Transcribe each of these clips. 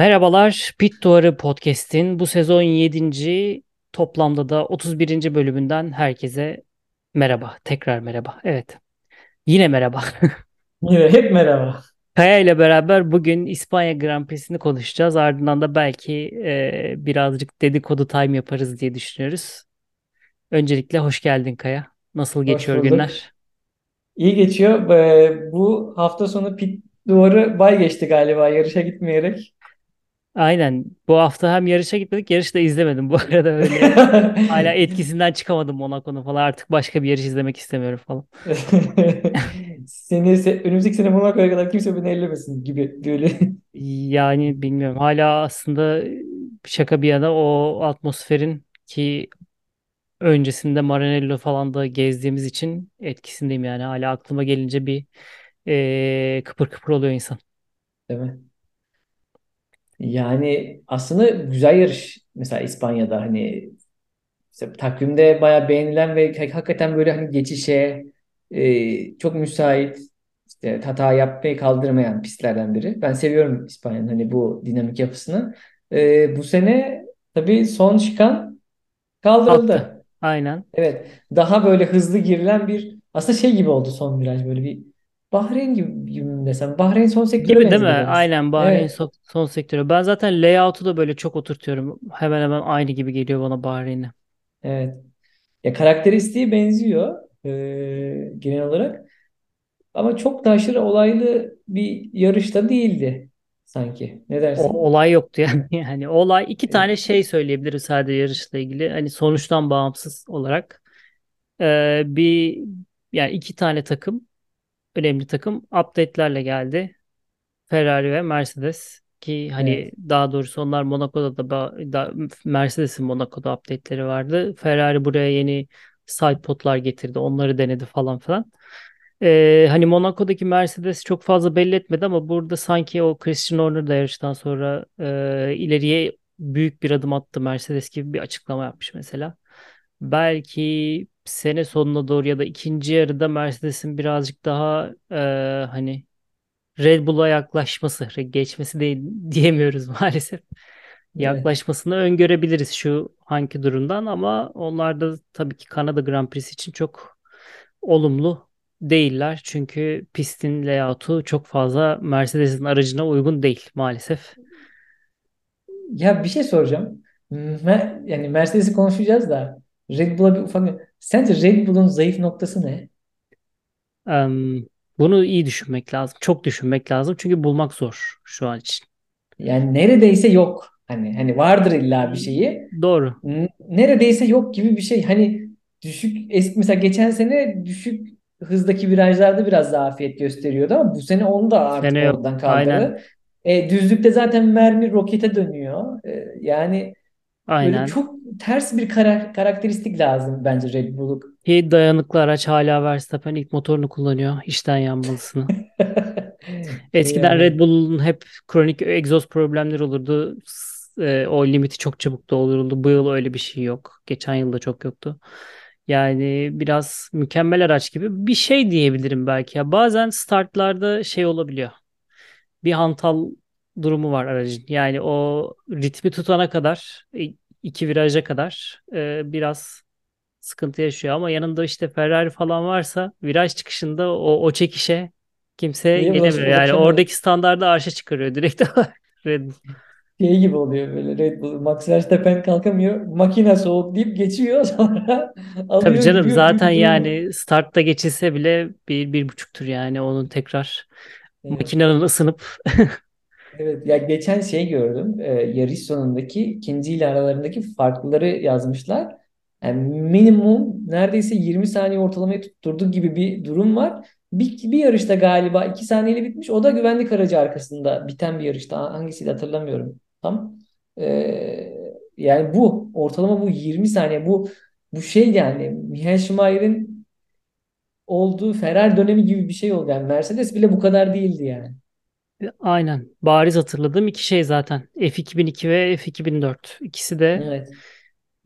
Merhabalar, Pit Duvarı Podcast'in bu sezon 7. toplamda da 31. bölümünden herkese merhaba. Tekrar merhaba. Evet. Yine merhaba. Yine hep merhaba. Kaya ile beraber bugün İspanya Grand Prix'sini konuşacağız. Ardından da belki e, birazcık dedikodu time yaparız diye düşünüyoruz. Öncelikle hoş geldin Kaya. Nasıl Hoş geçiyor bulduk. günler? İyi geçiyor. Ee, Bu hafta sonu pit duvarı bay geçti galiba yarışa gitmeyerek. Aynen. Bu hafta hem yarışa gitmedik, yarışı da izlemedim bu arada öyle. Hala etkisinden çıkamadım Monaco'nun falan. Artık başka bir yarış izlemek istemiyorum falan. Seni se- önümüzdeki sene Monaco'ya kadar kimse beni ellemesin gibi böyle. Yani bilmiyorum. Hala aslında şaka bir yana o atmosferin ki öncesinde Maranello falan da gezdiğimiz için etkisindeyim yani. Hala aklıma gelince bir eee, kıpır kıpır oluyor insan. Değil mi? Yani aslında güzel yarış mesela İspanya'da hani işte takvimde bayağı beğenilen ve hak- hakikaten böyle hani geçişe e, çok müsait işte hata yapmayı kaldırmayan pistlerden biri. Ben seviyorum İspanya'nın hani bu dinamik yapısını. E, bu sene tabii son çıkan Kalktı. kaldırıldı. Aynen. Evet. Daha böyle hızlı girilen bir aslında şey gibi oldu son viraj böyle bir Bahreyn gibi, gibi mi desem. Bahreyn son sektöre Gibi değil mi? biraz. Aynen Bahreyn Evet. son, son sektörü. Ben zaten layout'u da böyle çok oturtuyorum. Hemen hemen aynı gibi geliyor bana Bahreyn'e. Evet. Ya karakteristiği benziyor e, genel olarak. Ama çok da aşırı olaylı bir yarışta değildi sanki. Ne O dersin? olay yoktu yani. Yani olay iki tane şey söyleyebiliriz sadece yarışla ilgili. Hani sonuçtan bağımsız olarak. Ee, bir yani iki tane takım önemli takım update'lerle geldi. Ferrari ve Mercedes ki hani Evet. daha doğrusu onlar Monaco'da da, da Mercedes'in Monaco'da update'leri vardı. Ferrari buraya yeni side podlar getirdi. Onları denedi falan filan. Ee, hani Monaco'daki Mercedes çok fazla belli etmedi ama burada sanki o Christian Horner da yarıştan sonra e, ileriye büyük bir adım attı Mercedes gibi bir açıklama yapmış mesela. Belki sene sonuna doğru ya da ikinci yarıda Mercedes'in birazcık daha e, hani Red Bull'a yaklaşması, geçmesi değil diyemiyoruz maalesef. Evet. Yaklaşmasını öngörebiliriz şu hangi durumdan ama onlar da tabii ki Kanada Grand Prix için çok olumlu değiller. Çünkü pistin layout'u çok fazla Mercedes'in aracına uygun değil maalesef. Ya bir şey soracağım. Yani Mercedes'i konuşacağız da Red Bull'a bir ufak... Sence Red Bull'un zayıf noktası ne? Em, bunu iyi düşünmek lazım. Çok düşünmek lazım çünkü bulmak zor şu an için. Yani neredeyse yok. Hani hani vardır illa bir şeyi. Doğru. Neredeyse yok gibi bir şey. Hani düşük eski mesela geçen sene düşük hızdaki virajlarda biraz zafiyet gösteriyordu ama bu sene onu da artık Sene yok. ortadan Aynen. kaldırdı. E, düzlükte zaten mermi rokete dönüyor. E, yani böyle Aynen. çok ters bir kara- karakteristik lazım bence Red Bull'u. Ki dayanıklı araç hala Verstappen ilk motorunu kullanıyor. İçten yanmalısını. Eskiden Red Yani Bull'un hep kronik egzoz problemleri olurdu. E, o limiti çok çabuk dolduruldu. Bu yıl öyle bir şey yok. Geçen yılda çok yoktu. Yani biraz mükemmel araç gibi bir şey diyebilirim belki. Ya bazen startlarda şey olabiliyor. Bir hantal durumu var aracın. Yani o ritmi tutana kadar, i- iki viraja kadar e, biraz sıkıntı yaşıyor ama yanında işte Ferrari falan varsa viraj çıkışında o, o çekişe kimse değil gelemiyor. Yani ulaşamıyor. oradaki standardı arşa çıkarıyor direkt Red. Şey gibi oluyor böyle Red Bull. Max Verstappen kalkamıyor. Makine soğuk deyip geçiyor sonra Tabii alıyor canım gidiyor zaten var. yani startta geçilse bile bir, bir buçuktur yani onun tekrar Evet. makinenin ısınıp Evet ya geçen şey gördüm. Ee, yarış sonundaki ikinci ile aralarındaki farkları yazmışlar. Yani minimum neredeyse 20 saniye ortalamayı tutturdu gibi bir durum var. Bir, bir yarışta galiba 2 saniyeyle bitmiş. O da güvenlik aracı arkasında biten bir yarışta. Hangisiydi hatırlamıyorum tam. Ee, yani bu ortalama bu 20 saniye. Bu bu şey yani Michael Schumacher'in olduğu Ferrari dönemi gibi bir şey oldu. Yani Mercedes bile bu kadar değildi yani. Aynen bariz hatırladığım iki şey zaten F2002 ve F2004 ikisi de Evet.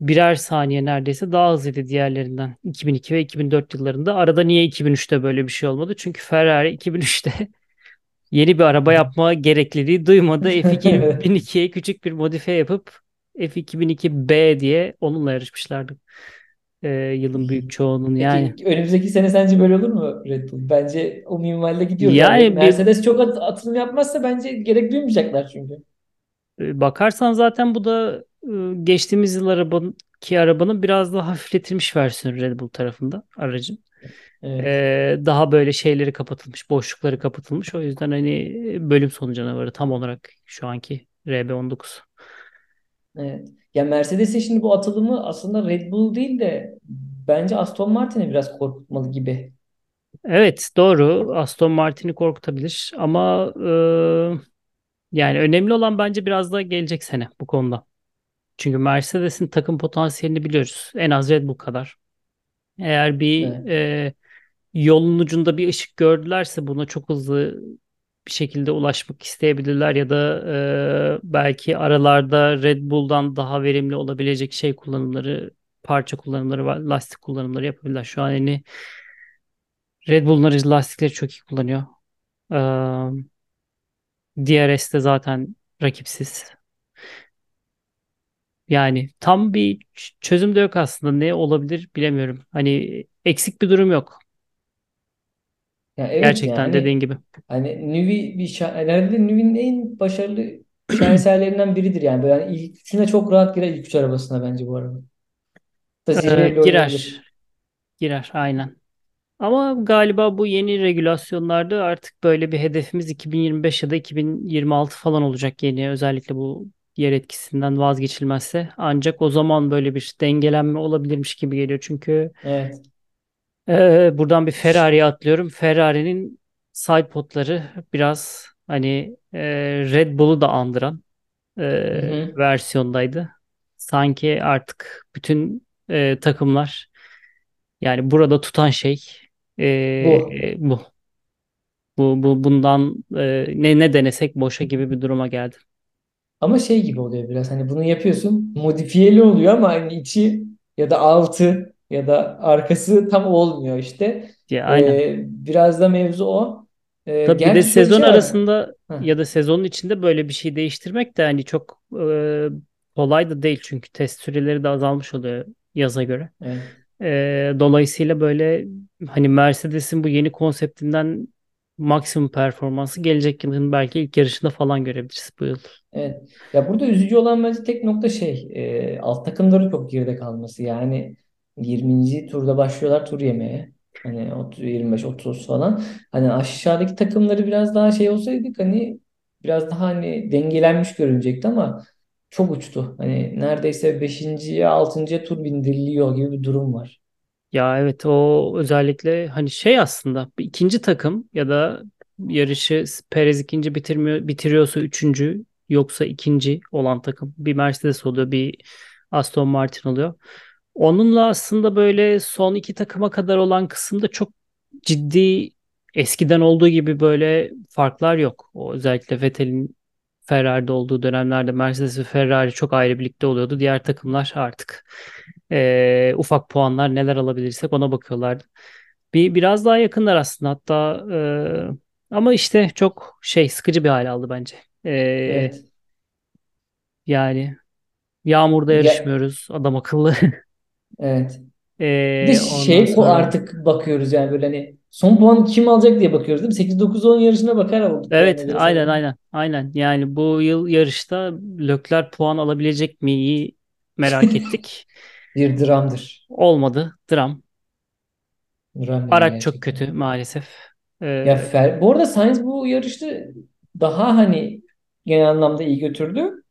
birer saniye neredeyse daha hızlıydı diğerlerinden 2002 ve 2004 yıllarında. Arada niye 2003'te böyle bir şey olmadı? Çünkü Ferrari 2003'te Yeni bir araba yapma gerekliliği duymadı. Evet. F2002'ye küçük bir modifiye yapıp F2002B diye onunla yarışmışlardı. Ee, yılın büyük çoğunun yani. Peki önümüzdeki sene sence böyle olur mu Red Bull? Bence o minvalde gidiyoruz. Yani Yani Mercedes çok at- atılım yapmazsa bence gerek duymayacaklar çünkü. e, bakarsan zaten bu da e, geçtiğimiz yıl arabanın arabanın biraz daha hafifletilmiş versiyonu Red Bull tarafında aracın. Evet. Ee, daha böyle şeyleri kapatılmış, boşlukları kapatılmış. O yüzden hani bölüm sonu canavarı tam olarak şu anki RB19. Evet. Ya Mercedes'e şimdi bu atılımı aslında Red Bull değil de bence Aston Martin'i biraz korkutmalı gibi. Evet doğru Aston Martin'i korkutabilir ama e, yani önemli olan bence biraz da gelecek sene bu konuda. Çünkü Mercedes'in takım potansiyelini biliyoruz. En az Red Bull kadar. Eğer bir Evet. e, yolun ucunda bir ışık gördülerse buna çok hızlı bir şekilde ulaşmak isteyebilirler ya da e, belki aralarda Red Bull'dan daha verimli olabilecek şey kullanımları, parça kullanımları var, lastik kullanımları yapabilirler. Şu an yani Red Bull'un lastikleri çok iyi kullanıyor. E, DRS de zaten rakipsiz. Yani tam bir çözüm de yok aslında. Ne olabilir bilemiyorum. Hani eksik bir durum yok. Ya evet Gerçekten dediğin yani gibi. hani Nüvi bir şa- herhalde Nüvi'nin en başarılı şaheserlerinden biridir yani. Böyle yani ilk üçüne çok rahat girer ilk üç arabasına bence bu araba. Da Ee, zirveyle girer. Girer aynen. Ama galiba bu yeni regülasyonlarda artık böyle bir hedefimiz 2025 ya da 2026 falan olacak yeni. Özellikle bu yer etkisinden vazgeçilmezse. Ancak o zaman böyle bir dengelenme olabilirmiş gibi geliyor. Çünkü Evet. Ee, buradan bir Ferrari'ye atlıyorum. Ferrari'nin sidepodları biraz hani e, Red Bull'u da andıran Hı e, hı. versiyondaydı. Sanki artık bütün e, takımlar yani burada tutan şey e, Bu. e, bu. Bu, bu bundan e, ne ne denesek boşa gibi bir duruma geldi. Ama şey gibi oluyor biraz hani bunu yapıyorsun modifiyeli oluyor ama hani içi ya da altı ya da arkası tam olmuyor işte. Ya aynen. Ee, biraz da mevzu o. Ee, Tabii bir de sezon şey arasında Heh, ya da sezonun içinde böyle bir şey değiştirmek de hani çok e, kolay da değil çünkü test süreleri de azalmış oluyor yaza göre. evet. E, dolayısıyla böyle hani Mercedes'in bu yeni konseptinden maksimum performansı gelecek yılın belki ilk yarışında falan görebiliriz bu yıl. Evet. Ya burada üzücü olan bence tek nokta şey, e, alt takımların çok geride kalması. Yani 20. turda başlıyorlar tur yemeye. Hani 30, 25-30 falan. Hani aşağıdaki takımları biraz daha şey olsaydık hani biraz daha hani dengelenmiş görünecekti ama çok uçtu. Hani neredeyse 5.ye 6.ya tur bindiriliyor gibi bir durum var. Ya evet o özellikle hani şey aslında ikinci takım ya da yarışı Perez ikinci bitirmiyor bitiriyorsa üçüncü yoksa ikinci olan takım bir Mercedes oluyor bir Aston Martin oluyor. Onunla aslında böyle son iki takıma kadar olan kısımda çok ciddi eskiden olduğu gibi böyle farklar yok. O özellikle Vettel'in Ferrari'de olduğu dönemlerde Mercedes ve Ferrari çok ayrı birlikte oluyordu. Diğer takımlar artık eee, ufak puanlar neler alabilirsek ona bakıyorlardı. Bir biraz daha yakınlar aslında hatta eee, ama işte çok şey sıkıcı bir hale aldı bence. Eee, Evet. yani yağmurda Ya, yarışmıyoruz adam akıllı. evet. Bir de ondan şey bu sonra artık bakıyoruz yani böyle hani son puan kim alacak diye bakıyoruz değil mi? 8-9-10 yarışına bakar olduk yani evet öyle aynen aynen aynen yani bu yıl yarışta Leclerc puan alabilecek miyi merak ettik. Bir dramdır. Olmadı. Dram. Dram yani Araç çok gerçekten. kötü maalesef. Ya Ee, Fer bu arada Sainz bu yarışta daha hani genel anlamda iyi götürdü.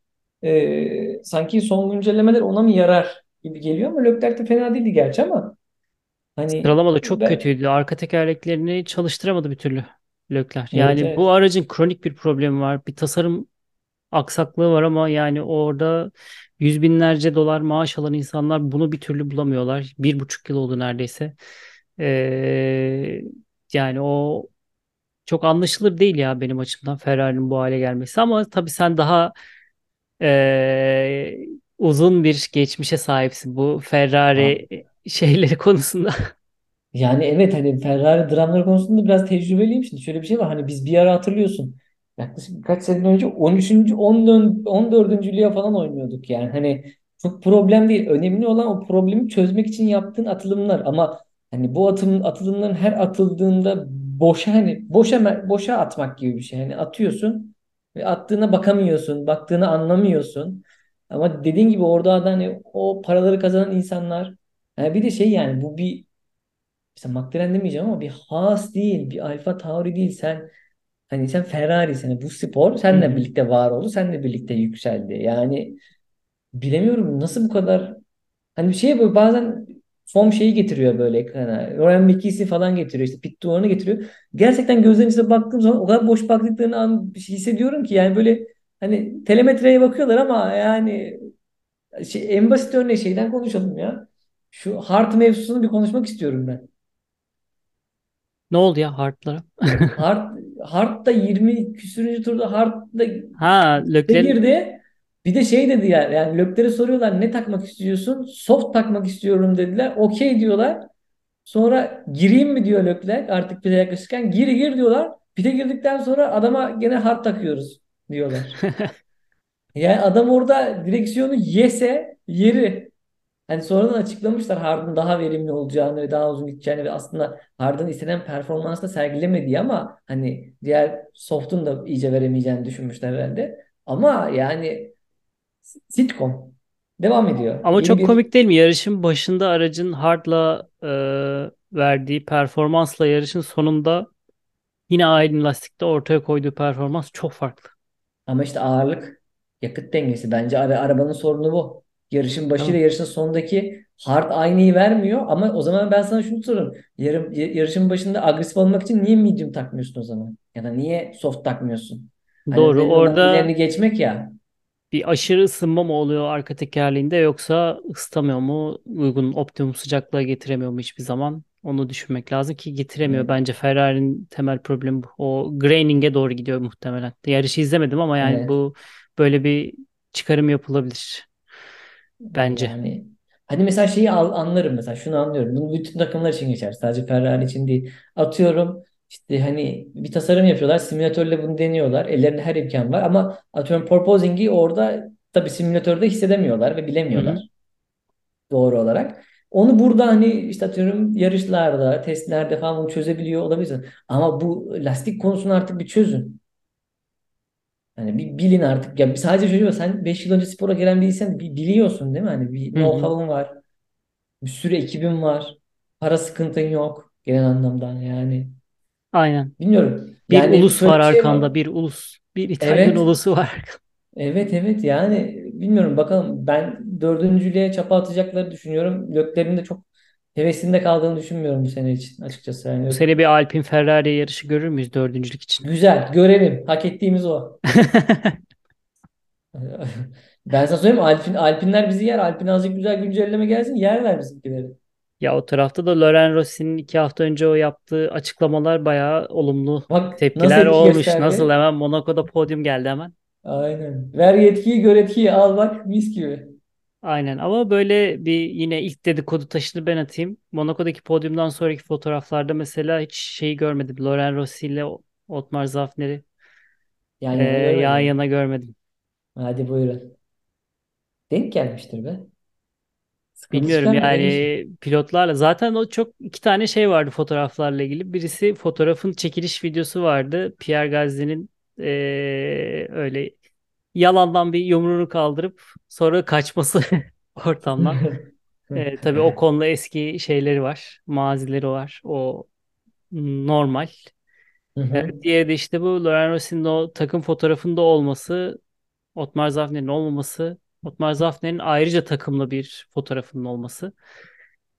Ee, sanki son güncellemeler ona mı yarar gibi geliyor ama Leclerc de fena değildi gerçi ama hani Sıralamada çok ben, kötüydü. Arka tekerleklerini çalıştıramadı bir türlü Leclerc. evet Yani bu evet aracın kronik bir problemi var. Bir tasarım aksaklığı var ama yani orada yüz binlerce dolar maaş alan insanlar bunu bir türlü bulamıyorlar. Bir buçuk yıl oldu neredeyse. Ee, yani o çok anlaşılır değil ya benim açımdan Ferrari'nin bu hale gelmesi. Ama tabii sen daha ee, uzun bir geçmişe sahipsin bu Ferrari şeyleri konusunda. Yani evet hani Ferrari dramları konusunda biraz tecrübeliyim. Şimdi şöyle bir şey var. Hani biz bir ara hatırlıyorsun. Yaklaşık birkaç sene önce 13. 14. 14. falan oynuyorduk yani. Hani çok problem değil. Önemli olan o problemi çözmek için yaptığın atılımlar. Ama hani bu atım, atılımların her atıldığında boşa hani boşa boşa atmak gibi bir şey. Hani atıyorsun ve attığına bakamıyorsun, baktığını anlamıyorsun. Ama dediğin gibi orada da hani o paraları kazanan insanlar yani bir de şey yani bu bir mesela McLaren demeyeceğim ama bir Haas değil, bir Alfa Tauri değil. Sen hani sen Ferrari'sin. Hani bu spor seninle hı. birlikte var oldu, seninle birlikte yükseldi. Yani bilemiyorum nasıl bu kadar hani bir şey böyle bazen form şeyi getiriyor böyle ekrana. Ryan McKee'si falan getiriyor işte pit duvarını getiriyor. Gerçekten gözlerinin içine baktığım zaman o kadar boş baktıklarını an, hissediyorum ki yani böyle hani telemetreye bakıyorlar ama yani şey, en basit örneği şeyden konuşalım ya. Şu Hart mevzusunu bir konuşmak istiyorum ben. Ne oldu ya Hart'lara? Hart, Hart da 20 küsürüncü turda Hart da Ha Leclerc girdi. Bir de şey dedi yani, yani Lökler'e soruyorlar ne takmak istiyorsun? Soft takmak istiyorum dediler. Okey diyorlar. Sonra gireyim mi diyor Lökler artık pite yaklaşırken. Gir gir diyorlar. Pite girdikten sonra adama gene hard takıyoruz diyorlar. Yani adam orada direksiyonu yese yeri. Hani sonradan açıklamışlar Harden daha verimli olacağını ve daha uzun gideceğini ve aslında Harden istenen performansla sergilemediği ama hani diğer soft'un da iyice veremeyeceğini düşünmüşler herhalde. Ama yani sitcom devam ediyor. Ama Yeni çok bir komik değil mi? Yarışın başında aracın hardla e, verdiği performansla yarışın sonunda yine aynı lastikte ortaya koyduğu performans çok farklı. Ama işte ağırlık yakıt dengesi bence ara, arabanın sorunu bu. Yarışın başı ile yarışın sonundaki hard aynıyı vermiyor ama o zaman ben sana şunu soruyorum. Yarım, yarışın başında agresif olmak için niye medium takmıyorsun o zaman? Ya da niye soft takmıyorsun? Hani Doğru. Orada ilerini geçmek ya. bir aşırı ısınma mı oluyor arka tekerleğinde yoksa ısıtamıyor mu? Uygun optimum sıcaklığa getiremiyor mu hiçbir zaman? Onu düşünmek lazım ki getiremiyor. Evet. Bence Ferrari'nin temel problemi bu. O graining'e doğru gidiyor muhtemelen. Yarışı izlemedim ama yani Evet. bu böyle bir çıkarım yapılabilir bence. Yani hani mesela şeyi al, anlarım mesela şunu anlıyorum. Bunu bütün takımlar için geçer. Sadece Ferrari için değil. Atıyorum işte hani bir tasarım yapıyorlar. Simülatörle bunu deniyorlar. Ellerinde her imkan var ama atıyorum porpoising'i orada tabii simülatörde hissedemiyorlar ve bilemiyorlar doğru olarak. Onu burada hani işte atıyorum yarışlarda, testlerde falan bunu çözebiliyor olabilirsin. Ama bu lastik konusunu artık bir çözün. Hani bir bilin artık. Ya sadece çocuğum sen 5 yıl önce spora gelen bir insan bi- biliyorsun değil mi? Hani bir know-how'un var. Bir sürü ekibin var. Para sıkıntın yok genel anlamda yani. Aynen. Bilmiyorum. Bir Yani ulus var bir şey var. arkanda, bir ulus, bir İtalyan Evet. ulusu var. Evet evet yani bilmiyorum bakalım ben dördüncülüğe çapa atacakları düşünüyorum. Lökler'in de çok hevesinde kaldığını düşünmüyorum bu sene için açıkçası. Bu Yani sene bir Alpine Ferrari yarışı görür müyüz dördüncülük için? güzel görelim. Hak ettiğimiz o. Ben sana söyleyeyim? Alpin, Alpinler bizi yer. Alpin azıcık güzel güncelleme gelsin yerler bizimkileri. Ya o tarafta da Loren Rossi'nin iki hafta önce o yaptığı açıklamalar bayağı olumlu Bak nasıl tepkiler etki olmuş. Nasıl gösterdi. hemen Monaco'da podyum geldi hemen. Aynen. Ver yetkiyi gör etkiyi al bak mis gibi. Aynen ama böyle bir yine ilk dedikodu taşını ben atayım. Monaco'daki podyumdan sonraki fotoğraflarda mesela hiç şeyi görmedim. Loren Rossi ile Otmar Zafner'i Yan e, yana yan yana görmedim. Hadi buyurun. Denk gelmiştir be. Sıkıntı Bilmiyorum yani pilotlarla zaten o çok iki tane şey vardı fotoğraflarla ilgili. Birisi fotoğrafın çekiliş videosu vardı. Pierre Gasly'nin eee, öyle yalandan bir yumruğunu kaldırıp sonra kaçması ortamdan. Eee tabii o konuda eski şeyleri var, mazileri var. O normal. Hı. diğeri de işte bu Laurent Rossi'nin o takım fotoğrafında olması, Otmar Zafner'in olmaması, Otmar Zafner'in ayrıca takımlı bir fotoğrafının olması.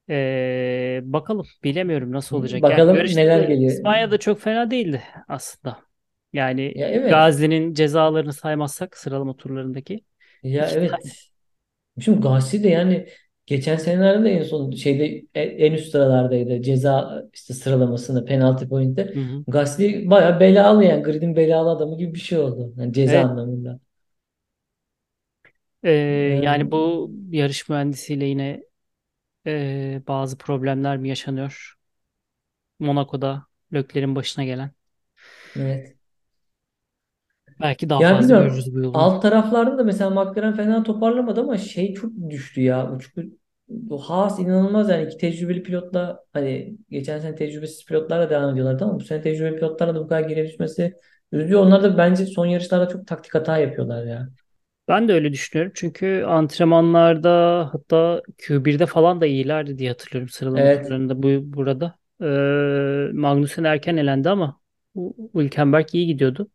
Ee, bakalım. Bilemiyorum nasıl olacak. Yani Bakalım yarışta neler geliyor. İspanya'da çok fena değildi aslında. Yani Ya evet. Gazi'nin cezalarını saymazsak sıralama turlarındaki Ya iki tane. evet. Şimdi Gahsi de yani geçen senelerde de en son şeyde e- en üst sıralardaydı. Ceza işte sıralamasında penaltı point'te. Gasly bayağı belalı yani gridin belalı adamı gibi bir şey oldu. Yani ceza Evet. anlamında. Ee, yani Ee, bu yarış mühendisiyle yine e, bazı problemler mi yaşanıyor? Monaco'da Leclerc'in başına gelen. Evet. Belki daha Ya fazla bilmiyorum. görürüz bu yılında. Alt taraflarda da mesela McLaren fena toparlamadı ama şey çok düştü ya. Uçku, bu Haas inanılmaz yani iki tecrübeli pilotla hani geçen sene tecrübesiz pilotlarla devam ediyorlardı ama bu sene tecrübeli pilotlarla da bu kadar geriye düşmesi üzüyor. Onlar da bence son yarışlarda çok taktik hata yapıyorlar ya. Ben de öyle düşünüyorum. Çünkü antrenmanlarda hatta Q1'de falan da iyilerdi diye hatırlıyorum Evet. turlarında bu burada. Ee, Magnussen erken elendi ama bu- Hülkenberg iyi gidiyordu.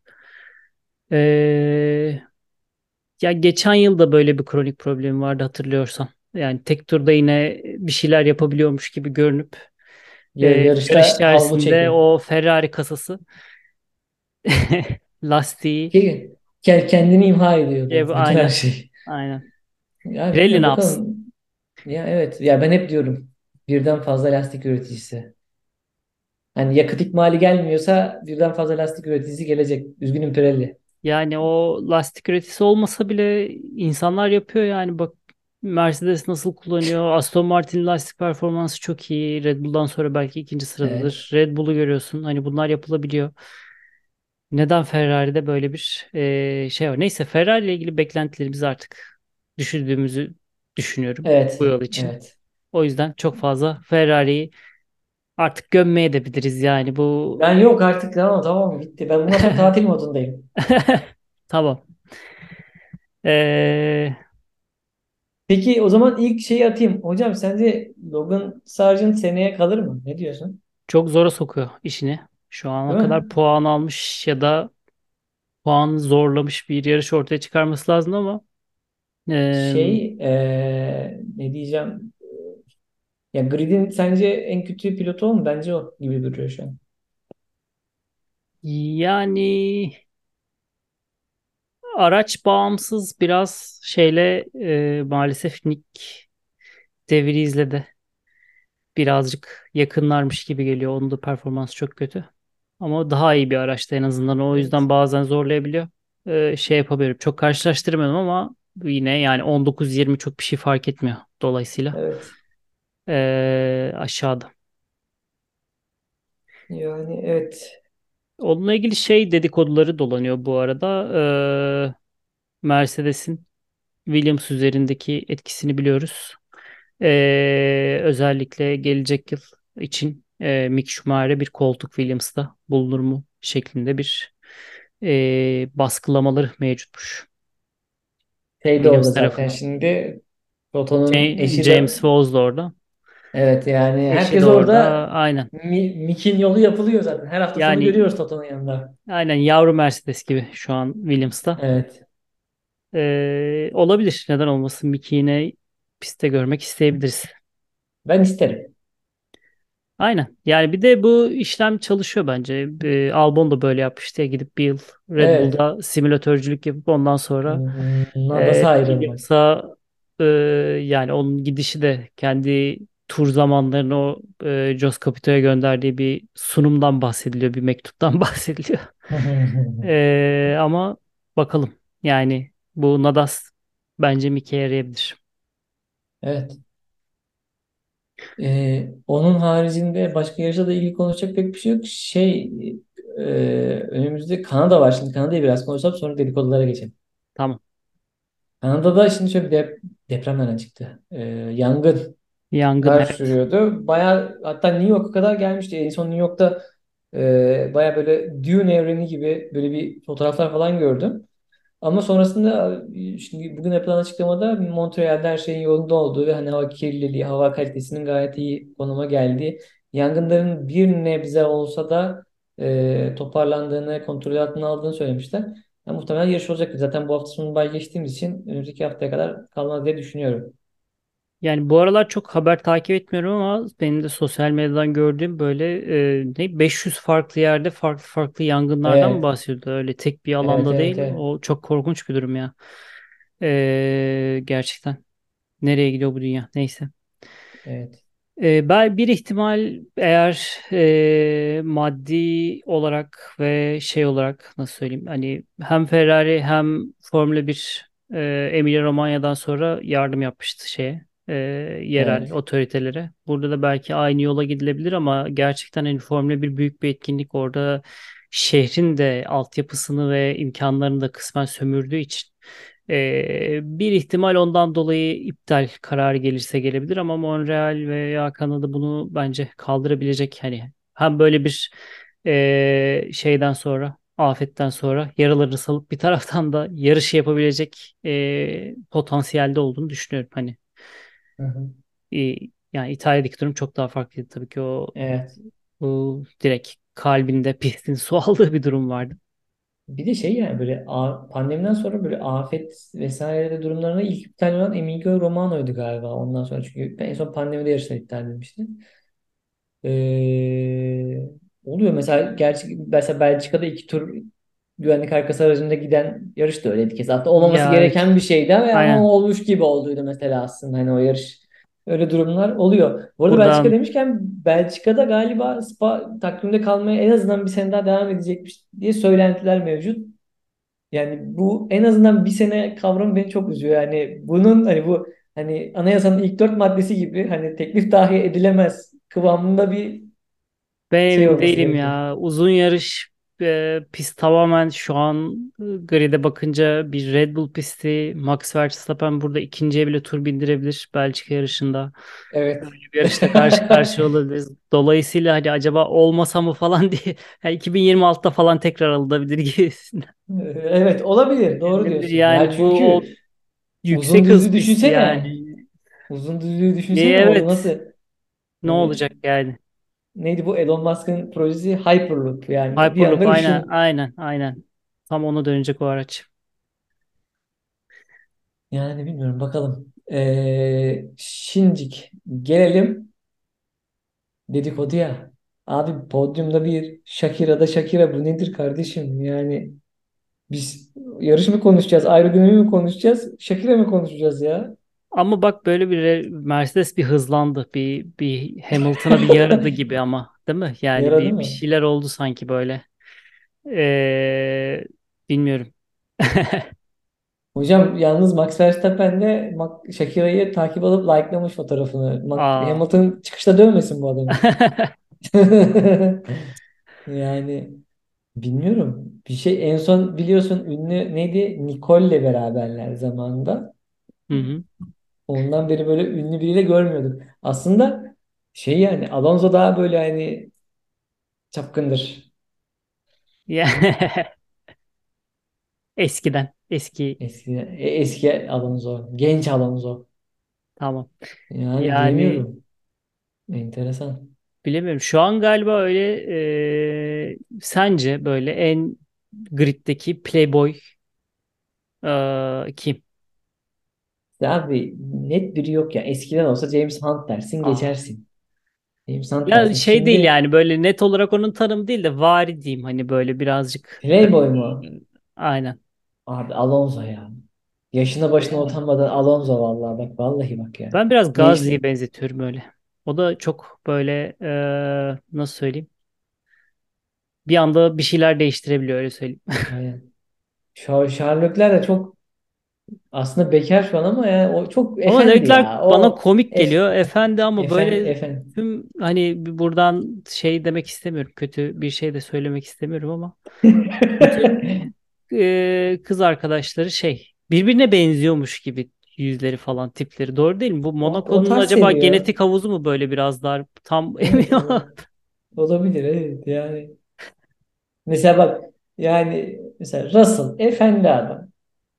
Ee, ya geçen yıl da böyle bir kronik problemi vardı hatırlıyorsan. Yani tek turda yine bir şeyler yapabiliyormuş gibi görünüp e, Ya- yarış Yarışta bu içerisinde o Ferrari kasası lastiği kendini imha e, ediyordu her aynen şey. aynen. Ya Pirelli ne yapsın? Ya evet. Ya ben hep diyorum birden fazla lastik üreticisi. Hani yakıt ikmali gelmiyorsa birden fazla lastik üreticisi gelecek. Üzgünüm Pirelli. Yani o lastik üreticisi olmasa bile insanlar yapıyor yani bak Mercedes nasıl kullanıyor? Aston Martin lastik performansı çok iyi. Red Bull'dan sonra belki ikinci Evet. sıradadır. Red Bull'u görüyorsun. Hani bunlar yapılabiliyor. Neden Ferrari'de böyle bir eee, şey var? Neyse Ferrari ile ilgili beklentilerimizi artık düşürdüğümüzü düşünüyorum bu Evet. yıl için. Evet. O yüzden çok fazla Ferrari'yi artık gömmeye de biliriz yani bu Ben yok artık tamam tamam bitti. Ben bundan sonra tatil modundayım. tamam. Eee, Peki o zaman ilk şeyi atayım. Hocam sence Logan Sargent seneye kalır mı? Ne diyorsun? çok zora sokuyor işini. Şu ana Değil mi? kadar puan almış ya da puan zorlamış bir yarış ortaya çıkarması lazım ama eee, Şey eee, ne diyeceğim? Ya Grid'in sence en kötü pilotu o mu? Bence o gibi duruyor şu an. yani araç bağımsız biraz şeyle eee, maalesef Nick devri izledi. Birazcık yakınlarmış gibi geliyor. Onun da performansı çok kötü. Ama daha iyi bir araçta en azından. O yüzden bazen zorlayabiliyor. Eee, şey yapabilirim. Çok karşılaştırmıyorum ama yine yani 19-20 çok bir şey fark etmiyor dolayısıyla. Evet. Eee, aşağıda. Yani evet. Onunla ilgili şey dedikoduları dolanıyor bu arada. Eee, Mercedes'in Williams üzerindeki etkisini biliyoruz. Eee, özellikle gelecek yıl için eee Mick Schumacher'e bir koltuk Williams'ta bulunur mu şeklinde bir eee, baskılamaları mevcutmuş. Şey de Williams orada zaten tarafından. şimdi Toto'nun eşi James de da orada. Evet yani Eşi de herkes orada. orada Aynen. Mi- Mick'in yolu yapılıyor zaten. Her hafta sonu Yani görüyoruz Toto'nun yanında. aynen yavru Mercedes gibi şu an Williams'ta. Evet. Eee, olabilir. Neden olmasın? Mickey yine pistte görmek isteyebiliriz. Ben isterim. Aynen. Yani bir de bu işlem çalışıyor bence. Ee, Albon da böyle yapmıştı ya gidip bir yıl Red Evet. Bull'da simülatörcülük yapıp ondan sonra Hmm, e, Nadası ayrılmak. Williams'a e, yani onun gidişi de kendi tur zamanlarını o e, Jos Capito'ya gönderdiği bir sunumdan bahsediliyor, bir mektuptan bahsediliyor. E, ama bakalım. Yani bu Nadas bence Mickey'e yarayabilir. Evet. Ee, onun haricinde başka yarışla da ilgili konuşacak pek bir şey yok. Şey e, önümüzde Kanada var. Şimdi Kanada'yı biraz konuşalım sonra dedikodulara geçelim. Tamam. Kanada'da şimdi şöyle bir dep deprem nereden çıktı? Ee, yangınlar Yangın evet. sürüyordu. Baya hatta New York'a kadar gelmişti. En son New York'ta e, baya böyle Dune evreni gibi böyle bir fotoğraflar falan gördüm. Ama sonrasında şimdi bugün yapılan açıklamada Montreal'de her şeyin yolunda olduğu ve hani hava kirliliği, hava kalitesinin gayet iyi konuma geldiği, yangınların bir nebze olsa da e, toparlandığını, kontrol altına aldığını söylemişler. Yani muhtemelen yarış olacak. Zaten bu hafta sonu bay geçtiğimiz için önümüzdeki haftaya kadar kalmaz diye düşünüyorum. Yani bu aralar çok haber takip etmiyorum ama benim de sosyal medyadan gördüğüm böyle e, ne 500 farklı yerde farklı farklı yangınlardan Evet, bahsediyordu? Öyle tek bir evet, alanda evet, değil. evet. O çok korkunç bir durum ya. E, gerçekten. Nereye gidiyor bu dünya? Neyse. evet. E, ben bir ihtimal eğer e, maddi olarak ve şey olarak nasıl söyleyeyim hani hem Ferrari hem Formula 1 e, Emilia Romanya'dan sonra yardım yapmıştı şeye e, yerel Evet. otoritelere. Burada da belki aynı yola gidilebilir ama gerçekten hani Formula bir büyük bir etkinlik. Orada şehrin de altyapısını ve imkanlarını da kısmen sömürdüğü için e, bir ihtimal ondan dolayı iptal kararı gelirse gelebilir ama Montreal veya Kanada bunu bence kaldırabilecek hani hem böyle bir e, şeyden sonra afetten sonra yaralarını salıp bir taraftan da yarışı yapabilecek e, potansiyelde olduğunu düşünüyorum. Hani Hı hı. e, yani İtalya'daki durum çok daha farklıydı tabii ki o, Evet. o direkt kalbinde pistin su aldığı bir durum vardı. Bir de şey yani böyle a- pandemiden sonra böyle afet vesaire durumlarına ilk iptal olan Emilio Romano'ydu galiba ondan sonra çünkü en son pandemide yarışlar iptal edilmişti. Ee, oluyor mesela gerçi mesela Belçika'da iki tur güvenlik arkası aracında giden yarış da öyleydi kez. Hatta olmaması Ya gereken bir şeydi ama aynen olmuş gibi olduydu mesela aslında hani o yarış. Öyle durumlar oluyor. Bu arada Belçika buradan demişken Belçika'da galiba Spa takvimde kalmaya en azından bir sene daha devam edecekmiş diye söylentiler mevcut. Yani bu en azından bir sene kavramı beni çok üzüyor. Yani bunun hani bu hani anayasanın ilk dört maddesi gibi hani teklif dahi edilemez kıvamında bir ben şey değilim gerekiyor. ya uzun yarış e, pist tamamen şu an e, grid'e bakınca bir Red Bull pisti Max Verstappen burada ikinciye bile tur bindirebilir Belçika yarışında. Evet. Böyle bir yarışta karşı karşıya olabiliriz. Dolayısıyla hani acaba olmasa mı falan diye yani 2026'da falan tekrar alınabilir gibisinden. Evet olabilir. Doğru diyorsun. Ya Yani bu o çünkü yüksek hız düzlüğü pisti düşünsene. yani. Uzun düzlüğü E, düşünsene nasıl evet ne hani olacak yani? Neydi bu Elon Musk'ın projesi Hyperloop yani bir Hyperloop anda aynen ışın aynen aynen. Tam ona dönecek o araç. yani bilmiyorum bakalım. Ee, şincik gelelim dedikoduya. Abi podyumda bir Shakira'da Shakira bu nedir kardeşim? Yani biz yarış mı konuşacağız? Aerodinamik mi konuşacağız? Shakira mı konuşacağız ya? Ama bak böyle bir Mercedes bir hızlandı. Bir bir Hamilton'a bir yaradı gibi ama değil mi? Yani Yaradı bir, bir şeyler oldu sanki böyle. Ee, bilmiyorum. Hocam yalnız Max Verstappen de Shakira'yı takip alıp likelamış fotoğrafını. Aa. Hamilton çıkışta dövmesin bu adamı. Yani bilmiyorum. Bir şey en son biliyorsun ünlü neydi? Nicole'le beraberler zamanında. Hı hı. Ondan beri böyle ünlü biriyle görmüyorduk. Aslında şey yani Alonso daha böyle hani çapkındır. Ya eskiden eski Eski, e- eski Alonso. Genç Alonso. tamam. Yani Yani bilemiyorum. Enteresan. bilemiyorum. Şu an galiba öyle ee, sence böyle en griddeki Playboy ee, kim? Abi net biri yok ya. Eskiden olsa James Hunt dersin Aa. geçersin. James Hunt Ya dersin. şey değil Şimdi yani böyle net olarak onun tanımı değil de vari diyeyim hani böyle birazcık ee, Playboy mu? aynen. Abi Alonso ya. Yaşına başına mi? utanmadan Alonso vallahi bak vallahi bak ya. Ben biraz. Gazli'ye benzetiyorum öyle. O da çok böyle ee, nasıl söyleyeyim? Bir anda bir şeyler değiştirebiliyor öyle söyleyeyim. Aynen. Şar Sherlockler de çok aslında bekar şu an ama yani o çok Ama efendi Leclerc ya. bana O komik ef, geliyor efendi ama efendi böyle efendi. tüm hani buradan şey demek istemiyorum. Kötü bir şey de söylemek istemiyorum ama bütün e, kız arkadaşları şey birbirine benziyormuş gibi yüzleri falan tipleri. Doğru değil mi? Bu O, o Monaco'nun tarz acaba seviyor. genetik havuzu mu böyle biraz daha tam emin olamadım. olabilir. Olabilir evet yani. Mesela bak yani mesela Russell efendi adam.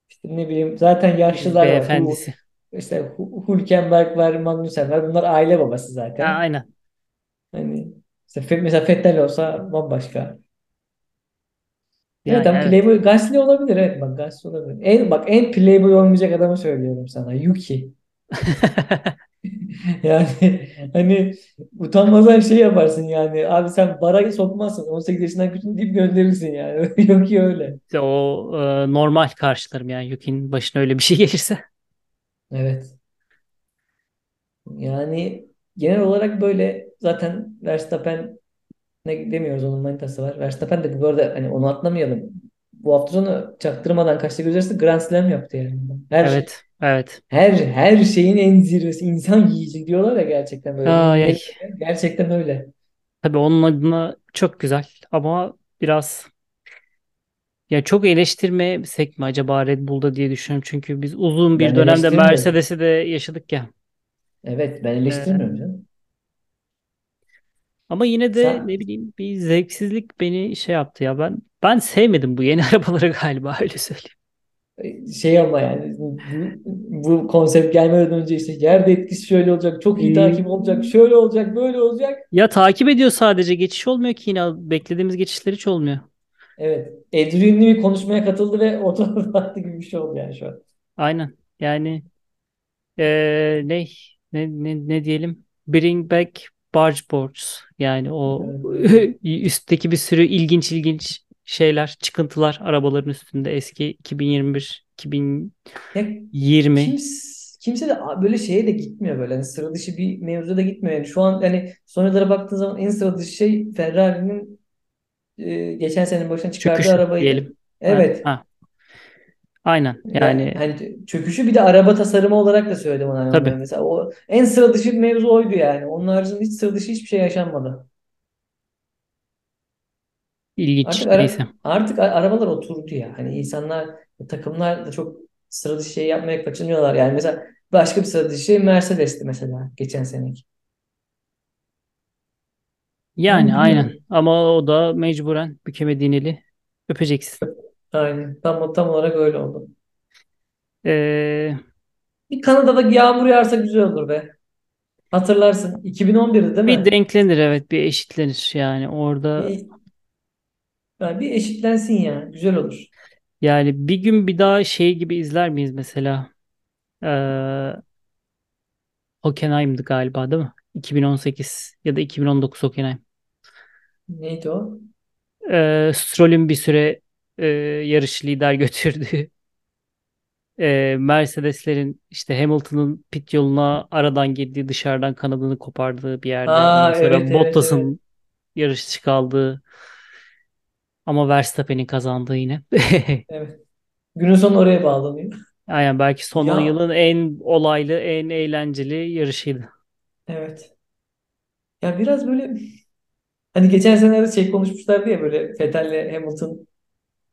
İşte ne bileyim zaten yaşlılar var. Hu, beyefendisi. işte Hu- Hülkenberg var, Magnussen var. Bunlar aile babası Ha, zaten. aynen. Hani mesela, Fe- mesela Vettel olsa bambaşka. Evet Yani ama evet. Playboy Gasly olabilir. Evet bak Gasly olabilir. En, bak en Playboy olmayacak adamı söylüyorum sana. Yuki. Yani hani utanmadan şey yaparsın yani. Abi sen bara sokmazsın. 18 yaşından küçük deyip gönderirsin yani. Yuki öyle. İşte o e, normal karşılarım yani Yuki'nin başına öyle bir şey gelirse. Evet. Yani genel olarak böyle zaten Verstappen ne demiyoruz onun manitası var. Verstappen de bu arada hani onu atlamayalım. Bu hafta sonu çaktırmadan kaçta gözlerse Grand Slam yaptı yani. Her Evet. Evet. Her her şeyin en zirvesi insan yiyici diyorlar ya gerçekten böyle. Ay. Ne- Gerçekten öyle. Tabii onun adına çok güzel ama biraz ya çok eleştirmesek mi acaba Red Bull'da diye düşünüyorum. Çünkü biz uzun bir Ben dönemde eleştirmiyorum. Mercedes'i de yaşadık ya. Evet ben Ee, eleştirmiyorum canım. ama yine de Sen ne bileyim bir zevksizlik beni şey yaptı ya. Ben ben sevmedim bu yeni arabaları galiba öyle söyleyeyim. Şey ama yani bu, konsept gelmeden önce işte yerde etkisi şöyle olacak, çok iyi takip olacak, şöyle olacak, böyle olacak. ya takip ediyor sadece geçiş olmuyor ki yine beklediğimiz geçişler hiç olmuyor. Evet. Adrian Newey konuşmaya katıldı ve ortalığı dağıttı gibi bir şey oldu yani şu an. Aynen. Yani Ee, ne, ne ne ne diyelim? Bring back barge boards. Yani o Evet. üstteki bir sürü ilginç ilginç şeyler, çıkıntılar arabaların üstünde eski 2021, Ya 2020. kimse, kimse de böyle şeye de gitmiyor böyle. Hani sıra dışı bir mevzuda da gitmiyor. Yani şu an yani son yıllara baktığın zaman en sıra dışı şey Ferrari'nin e, geçen senenin başına çıkardığı Çöküşü arabaydı. diyelim. Evet. ha, aynen. Ya Yani hani çöküşü bir de araba tasarımı olarak da söyledim ona tabii. Mesela o en sıra dışı mevzu oydu yani. Onun haricinde hiç sıra dışı hiçbir şey yaşanmadı. İlginç. Artık ara- Neyse. artık arabalar oturdu ya. Hani insanlar, takımlar da çok sıra dışı şey yapmaya kaçınıyorlar. Yani mesela başka bir sıra dışı şey Mercedes'ti mesela geçen seneki. Yani Yani aynen. Ama o da mecburen bükemediğin eli öpeceksin. Aynen. Tam, tam olarak öyle oldu. Ee, Bir Kanada'da yağmur yağarsa güzel olur be. Hatırlarsın. 2011'de değil bir mi? denklenir evet, bir eşitlenir yani orada Bir, yani bir eşitlensin ya. Güzel olur. Yani bir gün bir daha şey gibi izler miyiz mesela? Ee, Hockenheim'di galiba değil mi? 2018 ya da 2019 Hockenheim. Neydi o? Ee, Stroll'ün bir süre e, yarış lider götürdüğü e, Mercedes'lerin işte Hamilton'ın pit yoluna aradan girdiği dışarıdan kanadını kopardığı bir yerde. Ondan Aa evet sonra evet evet. Bottas'ın yarış dışı kaldığı ama Verstappen'in kazandığı yine. Evet. Günün sonu oraya bağlanıyor. Yani belki son 10 Ya yılın en olaylı, en eğlenceli yarışıydı. evet. Ya biraz böyle hani geçen senelerde şey konuşmuşlardı ya böyle Vettel'le Hamilton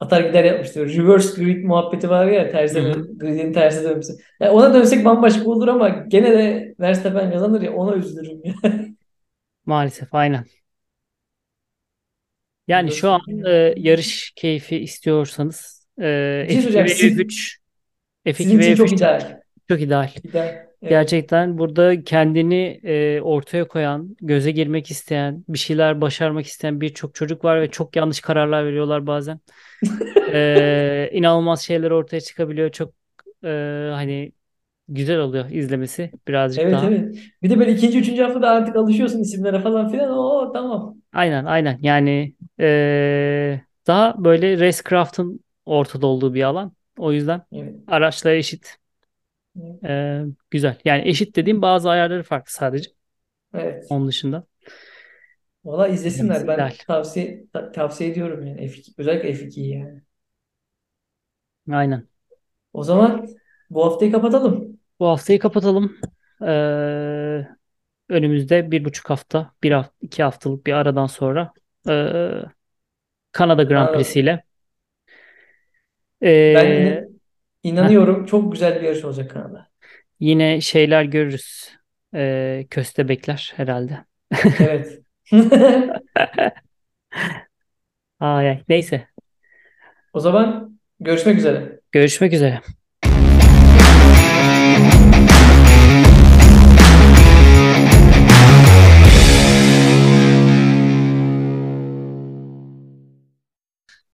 atar gider yapmıştı. Reverse grid muhabbeti var ya tersi Hı hı. gridin tersi dönmesi. Ya ona dönsek bambaşka olur ama gene de Verstappen kazanır ya ona üzülürüm ya. Maalesef aynen. Yani şu an e, yarış keyfi istiyorsanız e, Bir şey F2 söyleyeceğim. ve Siz, F3 sizin F2 ve için çok F3 ideal. çok ideal. İdeal. Evet. Gerçekten burada kendini e, ortaya koyan, göze girmek isteyen, bir şeyler başarmak isteyen birçok çocuk var ve çok yanlış kararlar veriyorlar bazen. E, inanılmaz şeyler ortaya çıkabiliyor. Çok e, hani güzel oluyor izlemesi birazcık Evet daha. evet. Bir de böyle ikinci, üçüncü haftada artık alışıyorsun isimlere falan filan. Oo tamam. Aynen aynen yani eee, daha böyle racecraft'ın ortada olduğu bir alan. O yüzden Evet. araçlar eşit. Evet. Eee, güzel. Yani eşit dediğim bazı ayarları farklı sadece. Evet. Onun dışında Valla izlesinler. ideal. Ben tavsiye ta- tavsiye ediyorum yani F2, özellikle F2'yi yani. Aynen. O zaman bu haftayı kapatalım. Bu haftayı kapatalım. Eee, önümüzde bir buçuk hafta, bir hafta, iki haftalık bir aradan sonra e, Kanada Grand Prix'siyle. Ee, ben inanıyorum ha. çok güzel bir yarış olacak Kanada. Yine şeyler görürüz. Ee, köstebekler herhalde. Evet. Ay, neyse. O zaman görüşmek üzere. Görüşmek üzere.